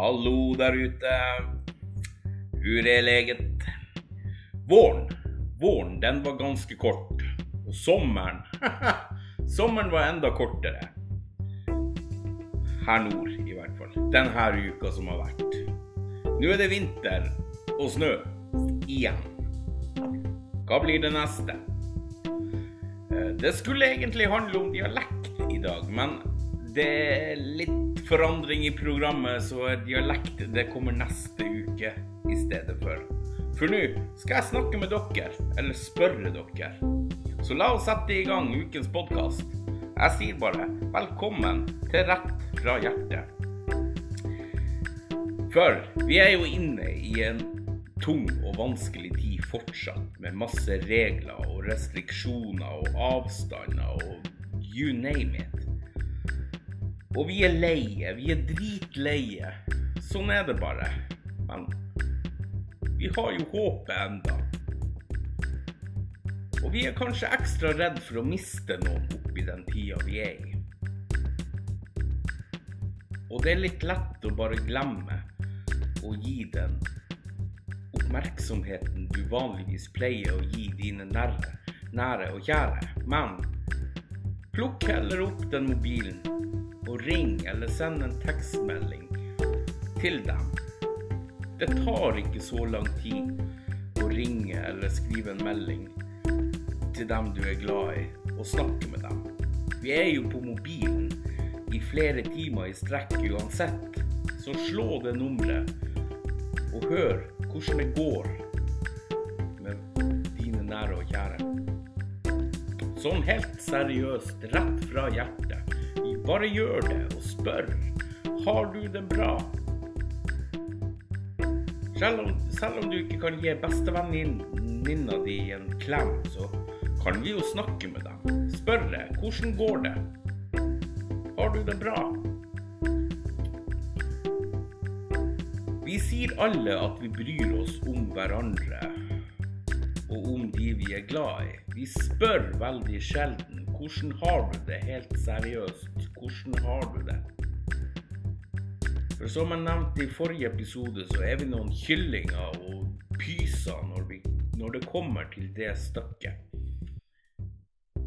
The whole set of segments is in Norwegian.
Hallo der ute. Hur er leget? Våren, våren den var ganske kort. Og sommeren, sommeren var enda kortere. Her nord, i hvert fall. Denne uka som har vært. Nå er det vinter og snø igjen. Hva blir det neste? Eh, Det skulle egentlig handle om dialekt i dag, men det er litt forandring i programmet, så dialekt det kommer neste uke i stedet for. For nå skal jeg snakke med dere, eller spørre dere. Så la oss sette i gang ukens podkast. Jeg sier bare velkommen til Rett fra hjertet. For vi er jo inne i en tung og vanskelig tid fortsatt, med masse regler og restriksjoner og avstander og you name it. Og vi er leie, vi er dritleie. Sånn er det bare. Men vi har jo håpet enda. Og vi er kanskje ekstra redd for å miste noen oppi den tida vi er i. Og det er litt lett å bare glemme å gi den oppmerksomheten du vanligvis pleier å gi dine nære, nære og kjære. Men plukk heller opp den mobilen og ring eller send en tekstmelding til dem. Det tar ikke så lang tid å ringe eller skrive en melding til dem du er glad i, og snakke med dem. Vi er jo på mobilen i flere timer i strekk uansett, så slå det nummeret og hør hvordan det går med dine nære og kjære. Sånn helt seriøst, rett fra hjertet. Bare gjør det og spør. Har du det bra? Selv om, selv om du ikke kan gi bestevenninna di en klem, så kan vi jo snakke med dem. Spørre hvordan går det? Har du det bra? Vi sier alle at vi bryr oss om hverandre og om de vi er glad i. Vi spør veldig sjelden hvordan har du det, helt seriøst. Hvordan har du det? For som jeg nevnte i forrige episode, så er vi noen kyllinger og pyser når, vi, når det kommer til det stykket.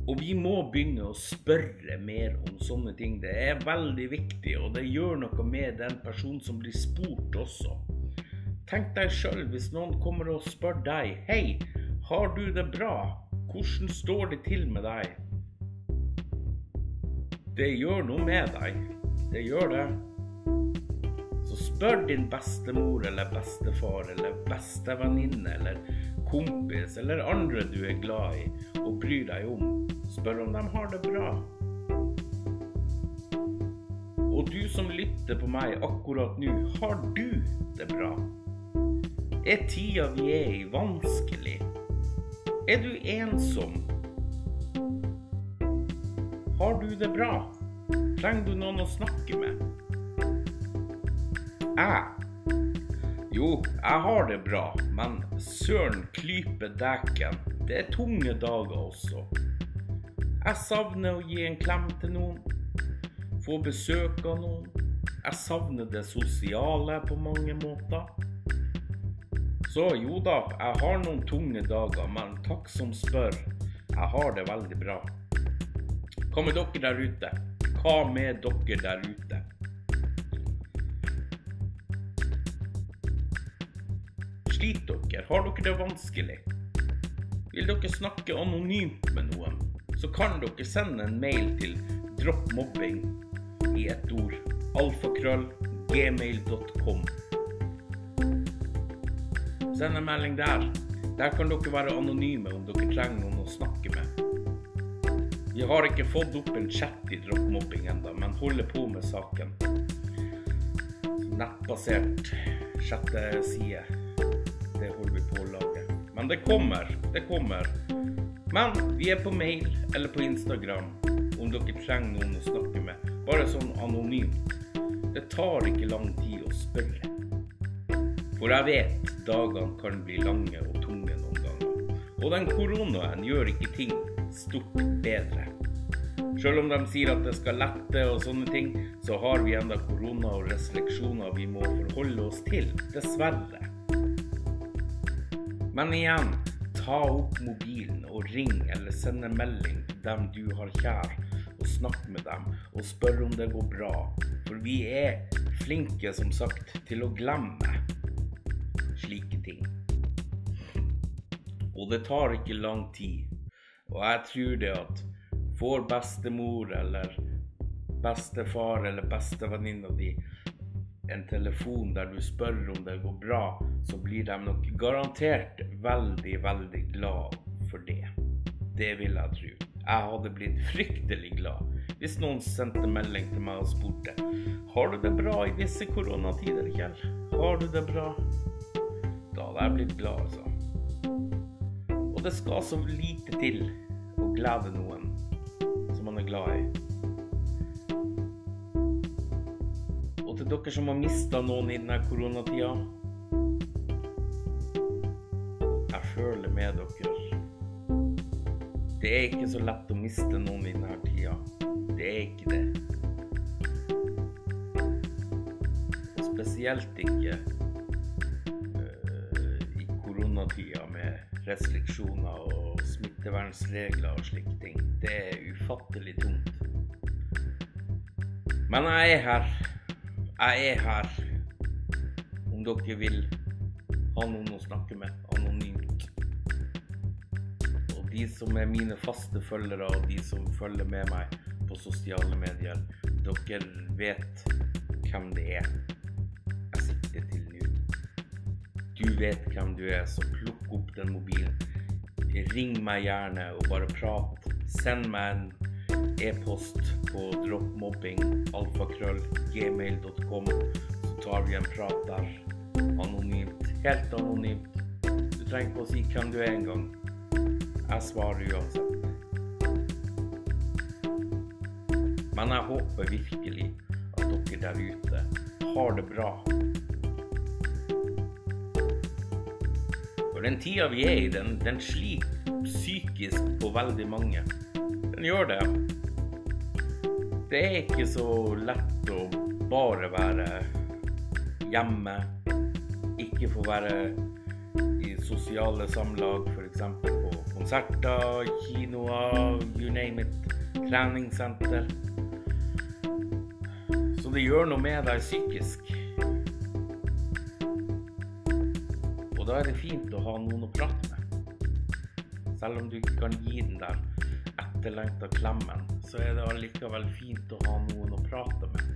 Og vi må begynne å spørre mer om sånne ting. Det er veldig viktig, og det gjør noe med den personen som blir spurt også. Tenk deg sjøl hvis noen kommer og spør deg Hei, har du det bra? Hvordan står det til med deg? Det gjør noe med deg. Det gjør det. Så spør din bestemor eller bestefar eller bestevenninne eller kompis eller andre du er glad i og bryr deg om. Spør om de har det bra. Og du som lytter på meg akkurat nå, har du det bra? Er tida vi er i, vanskelig? Er du ensom? Har du det bra? Trenger du noen å snakke med? Jeg? Jo, jeg har det bra, men søren klype dæken. Det er tunge dager også. Jeg savner å gi en klem til noen. Få besøk av noen. Jeg savner det sosiale på mange måter. Så jo da, jeg har noen tunge dager, men takk som spør. Jeg har det veldig bra. Hva med dere der ute? Hva med dere der ute? Sliter dere? Har dere det vanskelig? Vil dere snakke anonymt med noen, så kan dere sende en mail til droppmobbing i ett ord. Alfakrøll gmail.com. Send en melding der. Der kan dere være anonyme om dere trenger noen å snakke med. Vi har ikke fått opp en chat i droppmobbing ennå, men holder på med saken. Nettbasert sjette side. Det holder vi på å lage. Men det kommer. Det kommer. Men vi er på mail eller på Instagram om dere trenger noen å snakke med. Bare sånn anonymt. Det tar ikke lang tid å spørre. For jeg vet dagene kan bli lange og tunge noen ganger. Og den koronaen gjør ikke ting stort bedre. Selv om de sier at det skal lette og sånne ting, så har vi enda korona og restriksjoner vi må forholde oss til. Dessverre. Men igjen, ta opp mobilen og ring eller send en melding til dem du har kjær, og snakk med dem og spør om det går bra. For vi er flinke, som sagt, til å glemme slike ting. Og det tar ikke lang tid. Og jeg tror det at får bestemor eller bestefar eller bestevenninna di en telefon der du spør om det går bra, så blir de nok garantert veldig, veldig glad for det. Det vil jeg tro. Jeg hadde blitt fryktelig glad hvis noen sendte melding til meg og spurte Har du det bra i disse koronatider, Kjell? Har du det bra? Da hadde jeg blitt glad, altså. Og det skal så lite til å glede noen som man er glad i. Og til dere som har mista noen i denne koronatida Jeg føler med dere. Det er ikke så lett å miste noen i denne tida. Det er ikke det. Og spesielt ikke uh, i koronatida med restriksjoner og smittevernregler og slike ting. Det er ufattelig tungt. Men jeg er her. Jeg er her. Om dere vil ha noen å snakke med anonymt. Og de som er mine faste følgere, og de som følger med meg på sosiale medier, dere vet hvem det er Du vet hvem du er, så plukk opp den mobilen. Ring meg gjerne og bare prat. Send meg en e-post på droppmobbing.alfakrøll.gmail.com, så tar vi en prat der. Anonymt. Helt anonymt. Du trenger ikke å si hvem du er engang. Jeg svarer uansett. Men jeg håper virkelig at dere der ute har det bra. For den tida vi er i, den, den sliter psykisk på veldig mange. Den gjør det. Det er ikke så lett å bare være hjemme. Ikke få være i sosiale samlag, f.eks. på konserter, kinoer, you name it. Treningssenter. Så det gjør noe med deg psykisk. Og da er det fint å ha noen å prate med. Selv om du ikke kan gi den der etterlengta klemmen, så er det allikevel fint å ha noen å prate med.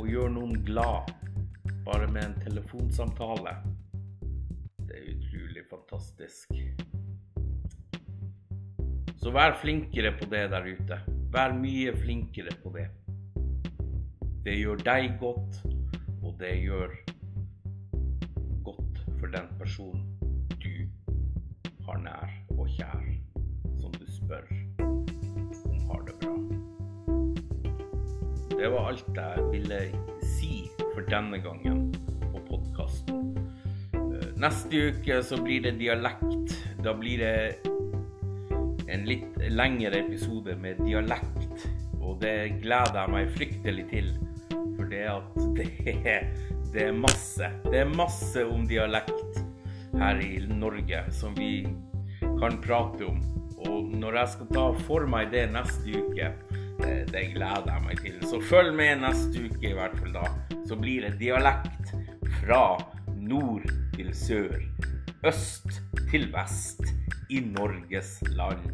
Og gjøre noen glad bare med en telefonsamtale. Det er utrolig fantastisk. Så vær flinkere på det der ute. Vær mye flinkere på det. Det gjør deg godt, det gjør godt for den personen du har nær og kjær, som du spør om har det bra. Det var alt jeg ville si for denne gangen på podkasten. Neste uke så blir det dialekt. Da blir det en litt lengre episode med dialekt. Og det gleder jeg meg fryktelig til. Det at det er, det er masse. Det er masse om dialekt her i Norge som vi kan prate om. Og når jeg skal ta for meg det neste uke, det gleder jeg meg til. Så følg med neste uke i hvert fall da. Så blir det dialekt fra nord til sør, øst til vest i Norges land.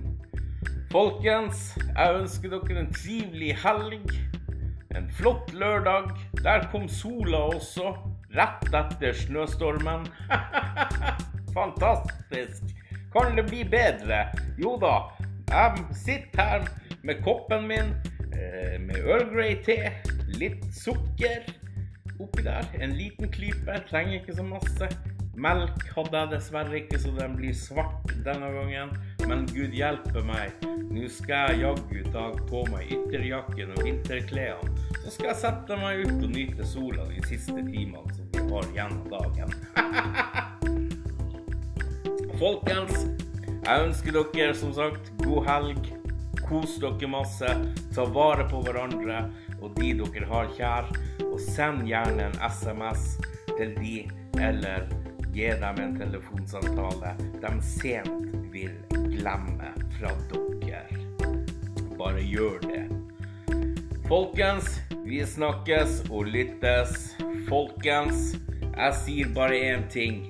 Folkens, jeg ønsker dere en trivelig helg. En flott lørdag. Der kom sola også, rett etter snøstormen. Fantastisk! Kan det bli bedre? Jo da. Jeg sitter her med koppen min eh, med Earl Grey-te, litt sukker oppi der. En liten klype, trenger ikke så masse. Melk hadde jeg dessverre ikke, så den blir svart denne gangen. Men gud hjelpe meg, nå skal jeg jaggu ta på meg ytterjakken og vinterklærne. Så skal jeg sette meg ut og nyte sola de siste timene som vi har igjen av dagen. Folkens, Jeg ønsker dere som sagt god helg. Kos dere masse. Ta vare på hverandre og de dere har kjær. Og send gjerne en SMS til de, eller gi dem en telefonsamtale de sent vil glemme fra dere. Bare gjør det. Folkens, vi snakkes og lyttes. Folkens, jeg sier bare én ting.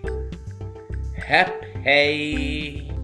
Hepp hei!